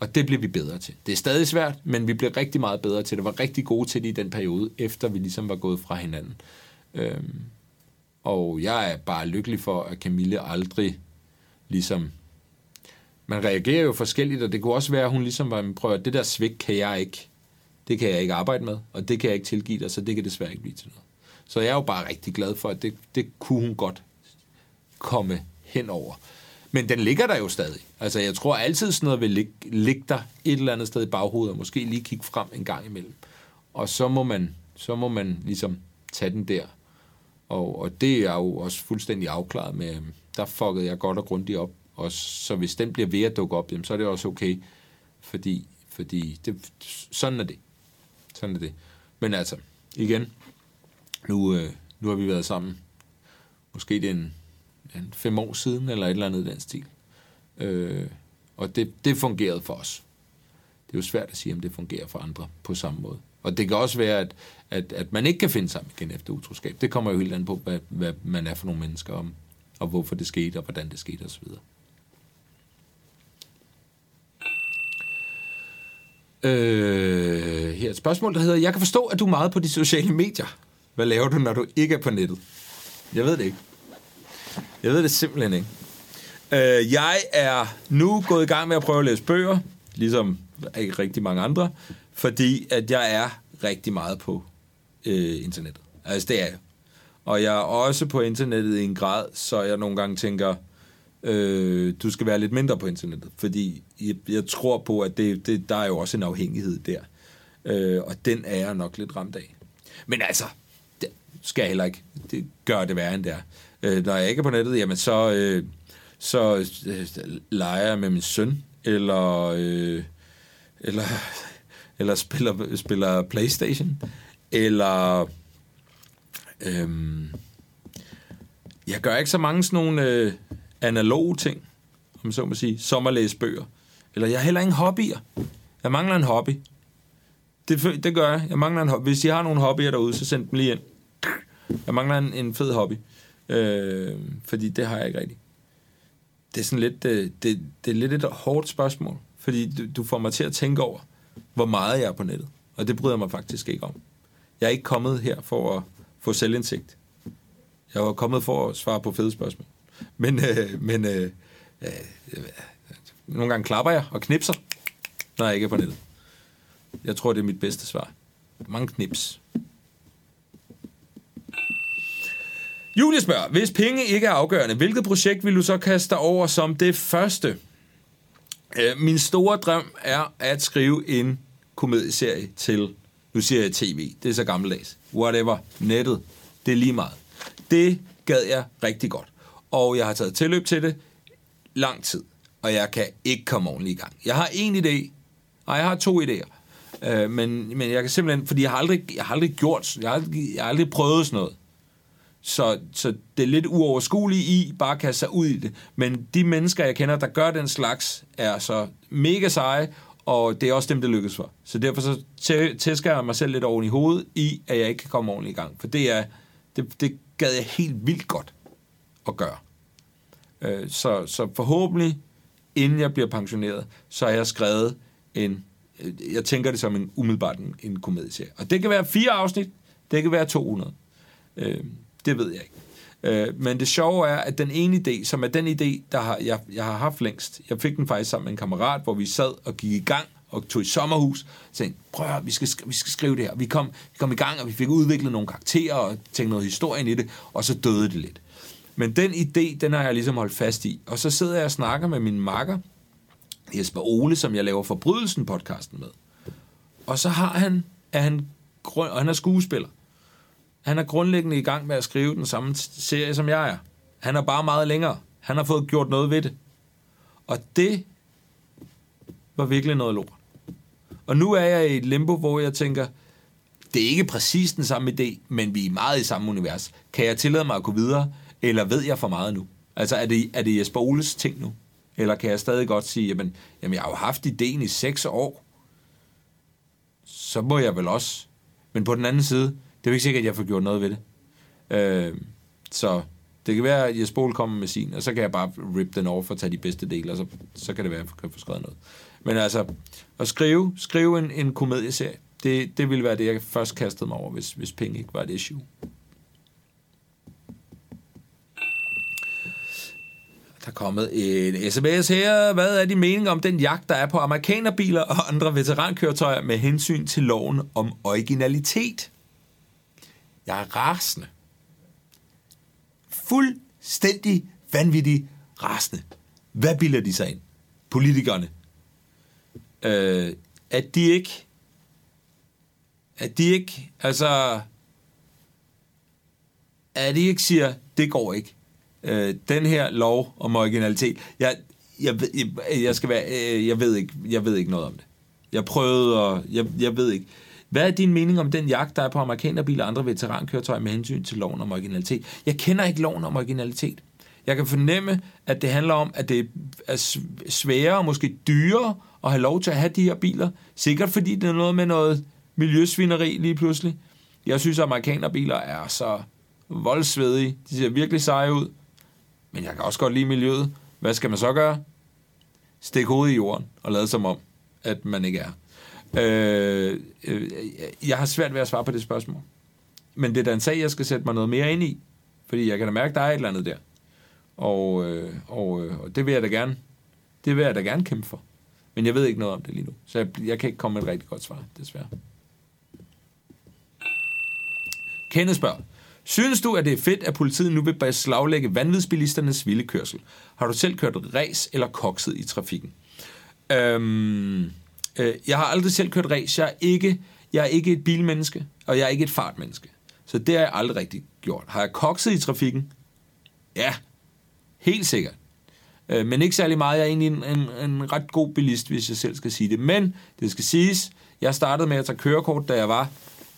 og det blev vi bedre til. Det er stadig svært, men vi blev rigtig meget bedre til det. var rigtig gode til det i den periode, efter vi ligesom var gået fra hinanden. Øhm, og jeg er bare lykkelig for, at Camille aldrig ligesom... Man reagerer jo forskelligt, og det kunne også være, at hun ligesom var, prøv at det der svigt kan jeg ikke, det kan jeg ikke arbejde med, og det kan jeg ikke tilgive dig, så det kan desværre ikke blive til noget. Så jeg er jo bare rigtig glad for, at det, det kunne hun godt komme henover. Men den ligger der jo stadig. Altså, jeg tror altid sådan noget vil ligge, ligge der et eller andet sted i baghovedet, og måske lige kigge frem en gang imellem. Og så må man, så må man ligesom tage den der. Og, og det er jo også fuldstændig afklaret med, øhm, der fuckede jeg godt og grundigt op. Og så hvis den bliver ved at dukke op, jamen, så er det også okay. Fordi, fordi det, sådan er det. Sådan er det. Men altså, igen, nu, øh, nu har vi været sammen. Måske det er en, en fem år siden, eller et eller andet i den stil. Øh, og det, det fungerede for os. Det er jo svært at sige, om det fungerer for andre på samme måde. Og det kan også være, at, at, at man ikke kan finde sammen igen efter utroskab. Det kommer jo helt an på, hvad, hvad man er for nogle mennesker, om, og hvorfor det skete, og hvordan det skete osv. Øh, her er et spørgsmål, der hedder, jeg kan forstå, at du er meget på de sociale medier. Hvad laver du, når du ikke er på nettet? Jeg ved det ikke. Jeg ved det simpelthen ikke. Øh, jeg er nu gået i gang med at prøve at læse bøger, ligesom ikke rigtig mange andre, fordi at jeg er rigtig meget på øh, internettet. Altså, det er jeg. Og jeg er også på internettet i en grad, så jeg nogle gange tænker, øh, du skal være lidt mindre på internettet. Fordi jeg, jeg tror på, at det, det, der er jo også en afhængighed der. Øh, og den er jeg nok lidt ramt af. Men altså, det skal jeg heller ikke det det værre end det er. Øh, når jeg ikke er på nettet, jamen så, øh, så øh, leger jeg med min søn, eller, øh, eller, eller spiller, spiller Playstation, eller Øhm, jeg gør ikke så mange sådan nogle øh, analoge ting, om så må sige, som at læse bøger. Eller jeg har heller ingen hobbyer. Jeg mangler en hobby. Det, det gør jeg. Jeg mangler en hobby. Hvis I har nogle hobbyer derude, så send dem lige ind. Jeg mangler en, en fed hobby. Øh, fordi det har jeg ikke rigtigt. Det er sådan lidt, det, det, det er lidt et hårdt spørgsmål, fordi du, du får mig til at tænke over, hvor meget jeg er på nettet. Og det bryder jeg mig faktisk ikke om. Jeg er ikke kommet her for at få selvindsigt. Jeg var kommet for at svare på fede spørgsmål. Men, øh, men øh, øh, nogle gange klapper jeg og knipser, når jeg ikke er på nettet. Jeg tror, det er mit bedste svar. Mange knips. Julie spørger, hvis penge ikke er afgørende, hvilket projekt vil du så kaste dig over som det første? Øh, min store drøm er at skrive en komedieserie til, nu siger jeg tv, det er så gammeldags, whatever, nettet, det er lige meget. Det gad jeg rigtig godt. Og jeg har taget tilløb til det lang tid, og jeg kan ikke komme ordentligt i gang. Jeg har en idé, og jeg har to idéer. Øh, men, men jeg kan simpelthen, fordi jeg har aldrig, jeg har aldrig gjort, jeg har aldrig, jeg har aldrig prøvet sådan noget. Så, så det er lidt uoverskueligt i bare at kaste sig ud i det. Men de mennesker, jeg kender, der gør den slags, er så mega seje, og det er også dem, det lykkes for. Så derfor så tæsker jeg mig selv lidt oven i hovedet i, at jeg ikke kan komme ordentligt i gang. For det, er, det, det gad jeg helt vildt godt at gøre. Øh, så, så forhåbentlig, inden jeg bliver pensioneret, så har jeg skrevet en, øh, jeg tænker det som en umiddelbart en, en komedieserie. Og det kan være fire afsnit, det kan være 200. Øh, det ved jeg ikke. Øh, men det sjove er, at den ene idé, som er den idé, der har, jeg, jeg har haft længst, jeg fik den faktisk sammen med en kammerat, hvor vi sad og gik i gang og tog i sommerhus, og tænkte, prøv at vi skal, vi skal skrive det her. Vi kom, vi kom i gang, og vi fik udviklet nogle karakterer og tænkt noget historie i det, og så døde det lidt. Men den idé, den har jeg ligesom holdt fast i. Og så sidder jeg og snakker med min makker, Jesper Ole, som jeg laver Forbrydelsen-podcasten med. Og så har han, er han, og han er skuespiller. Han er grundlæggende i gang med at skrive den samme serie, som jeg er. Han er bare meget længere. Han har fået gjort noget ved det. Og det var virkelig noget lort. Og nu er jeg i et limbo, hvor jeg tænker, det er ikke præcis den samme idé, men vi er meget i samme univers. Kan jeg tillade mig at gå videre, eller ved jeg for meget nu? Altså, er det, er det Jesper Oles ting nu? Eller kan jeg stadig godt sige, jamen, jamen jeg har jo haft ideen i seks år, så må jeg vel også. Men på den anden side, det er jo ikke sikkert, at jeg får gjort noget ved det. Øh, så det kan være, at Jesper kommer med sin, og så kan jeg bare rip den over for at tage de bedste dele, og så, så kan det være, at jeg kan få skrevet noget. Men altså, at skrive, skrive en, en komedieserie, det, det ville være det, jeg først kastede mig over, hvis, hvis penge ikke var et issue. Der er kommet en sms her. Hvad er din mening om den jagt, der er på amerikanerbiler og andre veterankøretøjer med hensyn til loven om originalitet? Jeg er rasende. Fuldstændig vanvittig rasende. Hvad bilder de sig ind? Politikerne. Øh, at de ikke... At de ikke... Altså... At de ikke siger, det går ikke. Øh, den her lov om originalitet. Jeg, jeg, jeg, jeg skal være... Øh, jeg ved ikke, jeg ved ikke noget om det. Jeg prøvede, og jeg, jeg ved ikke. Hvad er din mening om den jagt, der er på amerikanerbiler og andre veterankøretøjer med hensyn til loven om originalitet? Jeg kender ikke loven om originalitet. Jeg kan fornemme, at det handler om, at det er sværere og måske dyrere at have lov til at have de her biler. Sikkert fordi det er noget med noget miljøsvineri lige pludselig. Jeg synes, at amerikanerbiler er så voldsvedige. De ser virkelig seje ud. Men jeg kan også godt lide miljøet. Hvad skal man så gøre? Stik hovedet i jorden og lade som om, at man ikke er. Øh, øh, jeg har svært ved at svare på det spørgsmål. Men det er da en sag, jeg skal sætte mig noget mere ind i. Fordi jeg kan da mærke, at der er et eller andet der. Og, øh, og, øh, og det vil jeg da gerne. Det vil jeg da gerne kæmpe for. Men jeg ved ikke noget om det lige nu. Så jeg, jeg kan ikke komme med et rigtig godt svar, desværre. Kenneth spørger. Synes du, at det er fedt, at politiet nu vil beslaglægge vanvidsbilisternes vilde kørsel? Har du selv kørt ræs eller kokset i trafikken? Øhm, Øh, jeg har aldrig selv kørt race. Jeg er, ikke, jeg er ikke et bilmenneske, og jeg er ikke et fartmenneske. Så det har jeg aldrig rigtig gjort. Har jeg kokset i trafikken? Ja, helt sikkert. Øh, men ikke særlig meget. Jeg er egentlig en, en, en ret god bilist, hvis jeg selv skal sige det. Men det skal siges, jeg startede med at tage kørekort, da jeg var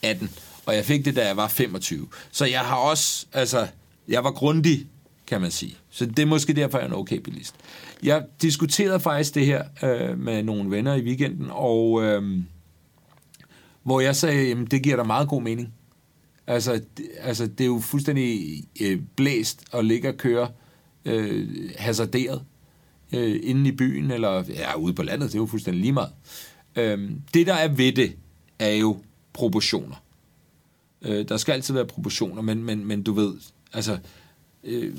18, og jeg fik det, da jeg var 25. Så jeg har også, altså, jeg var grundig, kan man sige. Så det er måske derfor, jeg er en okay bilist. Jeg diskuterede faktisk det her øh, med nogle venner i weekenden, og øh, hvor jeg sagde, at det giver da meget god mening. Altså, det, altså, det er jo fuldstændig øh, blæst at ligge og køre øh, hasarderet øh, inde i byen, eller ja, ude på landet, det er jo fuldstændig lige meget. Øh, det, der er ved det, er jo proportioner. Øh, der skal altid være proportioner, men, men, men du ved, Altså, øh,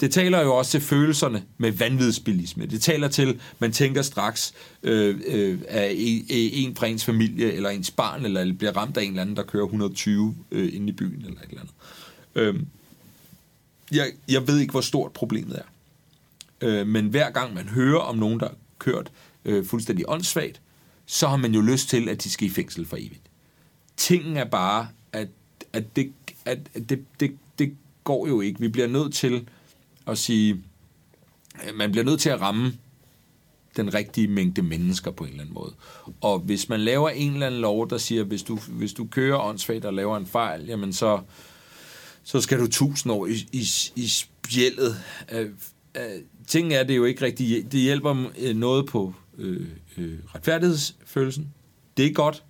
det taler jo også til følelserne med vanvidsbilisme. Det taler til, man tænker straks øh, øh, af en, en fra ens familie, eller ens barn, eller bliver ramt af en eller anden, der kører 120 øh, inde i byen, eller et eller andet. Øh, jeg, jeg ved ikke, hvor stort problemet er. Øh, men hver gang man hører om nogen, der har kørt øh, fuldstændig åndssvagt, så har man jo lyst til, at de skal i fængsel for evigt. Tingen er bare, at, at, det, at det, det, det går jo ikke. Vi bliver nødt til at sige, øh, man bliver nødt til at ramme den rigtige mængde mennesker på en eller anden måde. Og hvis man laver en eller anden lov, der siger, hvis du, hvis du kører åndssvagt og laver en fejl, jamen så, så skal du tusind år i, i, i spjældet. Øh, øh, ting er det jo ikke rigtigt. Det hjælper øh, noget på øh, øh, retfærdighedsfølelsen. Det er godt,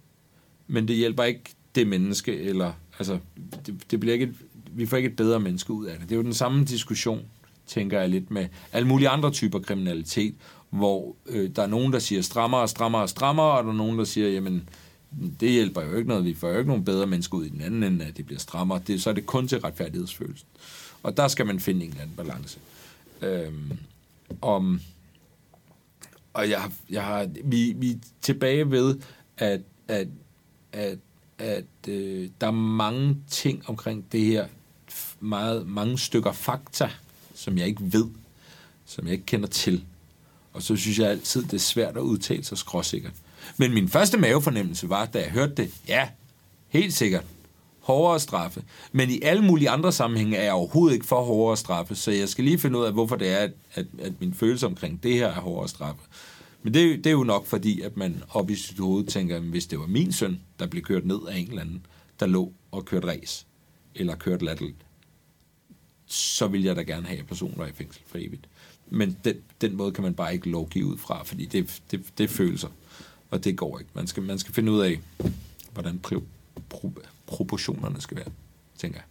men det hjælper ikke det menneske, eller altså, det, det bliver ikke et, vi får ikke et bedre menneske ud af det. Det er jo den samme diskussion, tænker jeg lidt med alle mulige andre typer kriminalitet, hvor øh, der er nogen, der siger strammere, strammere, strammere, og der er nogen, der siger, jamen, det hjælper jo ikke noget, vi får jo ikke nogen bedre mennesker ud i den anden ende, at det bliver strammere. Det, så er det kun til retfærdighedsfølelsen. Og der skal man finde en eller anden balance. Øhm, om, og jeg, jeg har, vi, vi er tilbage ved, at, at, at, at øh, der er mange ting omkring det her, meget, mange stykker fakta, som jeg ikke ved, som jeg ikke kender til. Og så synes jeg altid, det er svært at udtale sig skråsikkert. Men min første mavefornemmelse var, da jeg hørte det, ja, helt sikkert, hårdere straffe. Men i alle mulige andre sammenhænge er jeg overhovedet ikke for hårdere straffe, så jeg skal lige finde ud af, hvorfor det er, at, at, at min følelse omkring det her er hårdere straffe. Men det, det er jo nok fordi, at man op i sit hoved tænker, at hvis det var min søn, der blev kørt ned af en eller anden, der lå og kørte race, eller kørt latterligt, så vil jeg da gerne have personer i fængsel for evigt. Men den, den måde kan man bare ikke lovgive ud fra, fordi det, det, det er følelser, og det går ikke. Man skal, man skal finde ud af, hvordan pro, pro, proportionerne skal være, tænker jeg.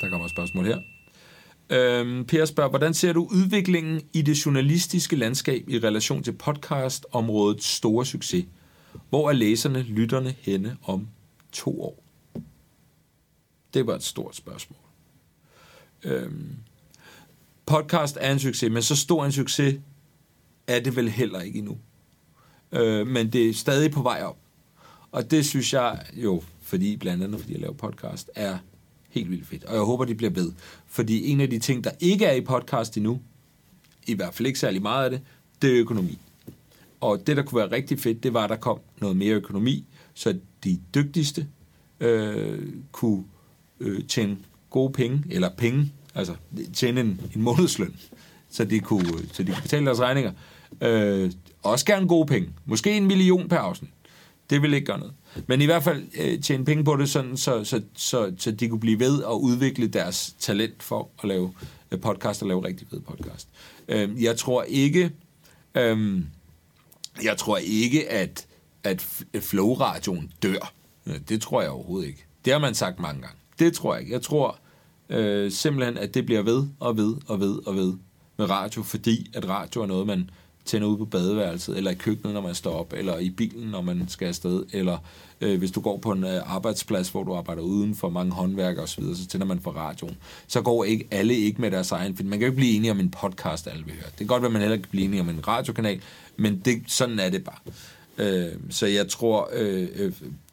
Der kommer et spørgsmål her. Øhm, per spørger, hvordan ser du udviklingen i det journalistiske landskab i relation til podcastområdets store succes? Hvor er læserne, lytterne henne om to år? Det var et stort spørgsmål. Øhm, podcast er en succes, men så stor en succes er det vel heller ikke endnu. Øh, men det er stadig på vej op. Og det synes jeg jo, fordi blandt andet fordi jeg laver podcast, er helt vildt fedt. Og jeg håber, de bliver ved. Fordi en af de ting, der ikke er i podcast endnu, i hvert fald ikke særlig meget af det, det er økonomi. Og det, der kunne være rigtig fedt, det var, at der kom noget mere økonomi, så de dygtigste øh, kunne øh, tjene gode penge, eller penge, altså tjene en, en månedsløn, så de, kunne, så de kunne betale deres regninger. Øh, også gerne gode penge. Måske en million per afsnit. Det vil ikke gøre noget. Men i hvert fald øh, tjene penge på det, sådan, så, så, så, så de kunne blive ved at udvikle deres talent for at lave øh, podcast og lave rigtig fed podcast. Øh, jeg tror ikke, øh, jeg tror ikke, at, at Flow-radioen dør. Det tror jeg overhovedet ikke. Det har man sagt mange gange. Det tror jeg ikke. Jeg tror øh, simpelthen, at det bliver ved og ved og ved og ved med radio, fordi at radio er noget, man tænder ud på badeværelset, eller i køkkenet, når man står op, eller i bilen, når man skal afsted, eller øh, hvis du går på en øh, arbejdsplads, hvor du arbejder uden for mange håndværkere osv., så tænder man for radioen. Så går ikke alle ikke med deres egen film. Man kan jo ikke blive enige om en podcast, alle vil høre. Det kan godt være, at man heller ikke kan blive enige om en radiokanal, men det, sådan er det bare. Øh, så jeg tror, øh, øh,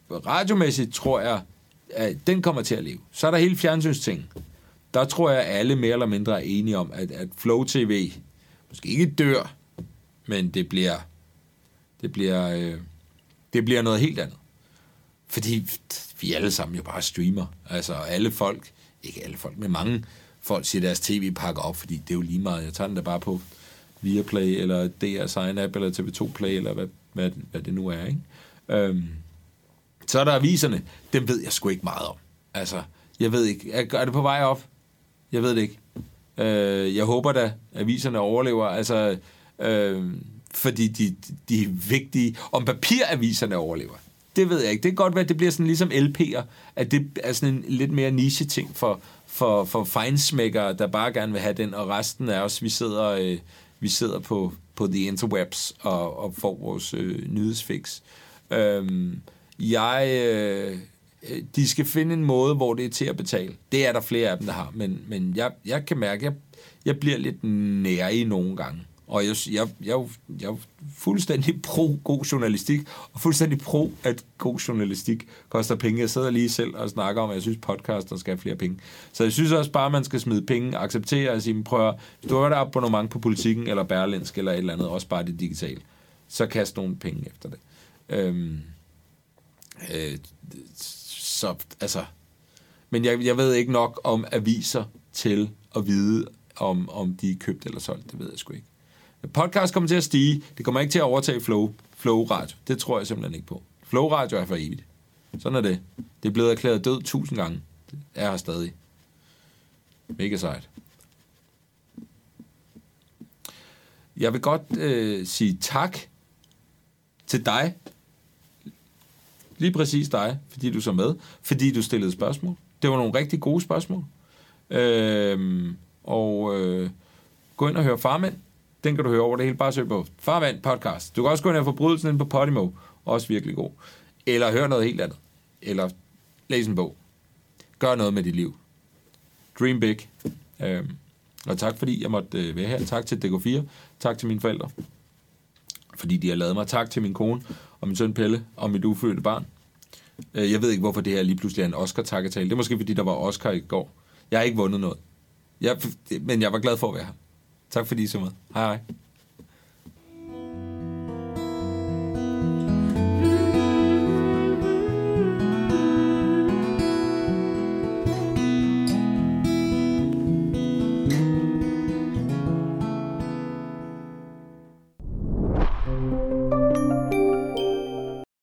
radiomæssigt tror jeg, at den kommer til at leve. Så er der hele fjernsynsting. Der tror jeg, at alle mere eller mindre er enige om, at, at Flow TV måske ikke dør, men det bliver, det bliver, øh, det bliver noget helt andet. Fordi vi alle sammen jo bare streamer. Altså alle folk, ikke alle folk, men mange folk siger deres tv pakker op, fordi det er jo lige meget. Jeg tager den da bare på Viaplay, eller DR Sign App, eller TV2 Play, eller hvad, hvad, hvad det nu er. Ikke? Øhm, så er der aviserne. Dem ved jeg sgu ikke meget om. Altså, jeg ved ikke. Er, er det på vej op? Jeg ved det ikke. Øh, jeg håber da, at aviserne overlever. Altså, øh, fordi de, de er vigtige. Om papiraviserne overlever, det ved jeg ikke. Det kan godt være, at det bliver sådan ligesom LP'er, at det er sådan en lidt mere niche-ting for, for, for fejnsmækkere, der bare gerne vil have den, og resten af os, vi sidder, øh, vi sidder på på the interwebs og, og får vores øh, nyhedsfix. Øhm, jeg... Øh, øh, de skal finde en måde, hvor det er til at betale. Det er der flere af dem, der har, men, men jeg, jeg kan mærke, at jeg, jeg bliver lidt nær i nogle gange. Og jeg, jeg, jeg, jeg er fuldstændig pro god journalistik, og fuldstændig pro, at god journalistik koster penge. Jeg sidder lige selv og snakker om, at jeg synes, podcaster skal have flere penge. Så jeg synes også bare, at man skal smide penge, acceptere og sige, prøv at, hvis du har et abonnement på politikken, eller Berlinsk, eller et eller andet, også bare det digitale, så kast nogle penge efter det. Øhm, øh, så, altså, men jeg, jeg ved ikke nok om aviser til at vide, om, om de er købt eller solgt. Det ved jeg sgu ikke. Podcast kommer til at stige. Det kommer ikke til at overtage Flow, Flow Radio. Det tror jeg simpelthen ikke på. Flow Radio er for evigt. Sådan er det. Det er blevet erklæret død tusind gange. Det er her stadig. Mega sejt. Jeg vil godt øh, sige tak til dig. Lige præcis dig, fordi du så med. Fordi du stillede spørgsmål. Det var nogle rigtig gode spørgsmål. Øh, og øh, gå ind og hør Farmænd den kan du høre over det hele. Bare søg på Farvand Podcast. Du kan også gå ind og forbrydelsen ind på Podimo. Også virkelig god. Eller høre noget helt andet. Eller læs en bog. Gør noget med dit liv. Dream big. Øhm, og tak fordi jeg måtte øh, være her. Tak til DK4. Tak til mine forældre. Fordi de har lavet mig. Tak til min kone og min søn Pelle og mit ufødte barn. Øh, jeg ved ikke, hvorfor det her lige pludselig er en Oscar-takketale. Det er måske, fordi der var Oscar i går. Jeg har ikke vundet noget. Jeg, men jeg var glad for at være her. Tak fordi I så med. Hej hej.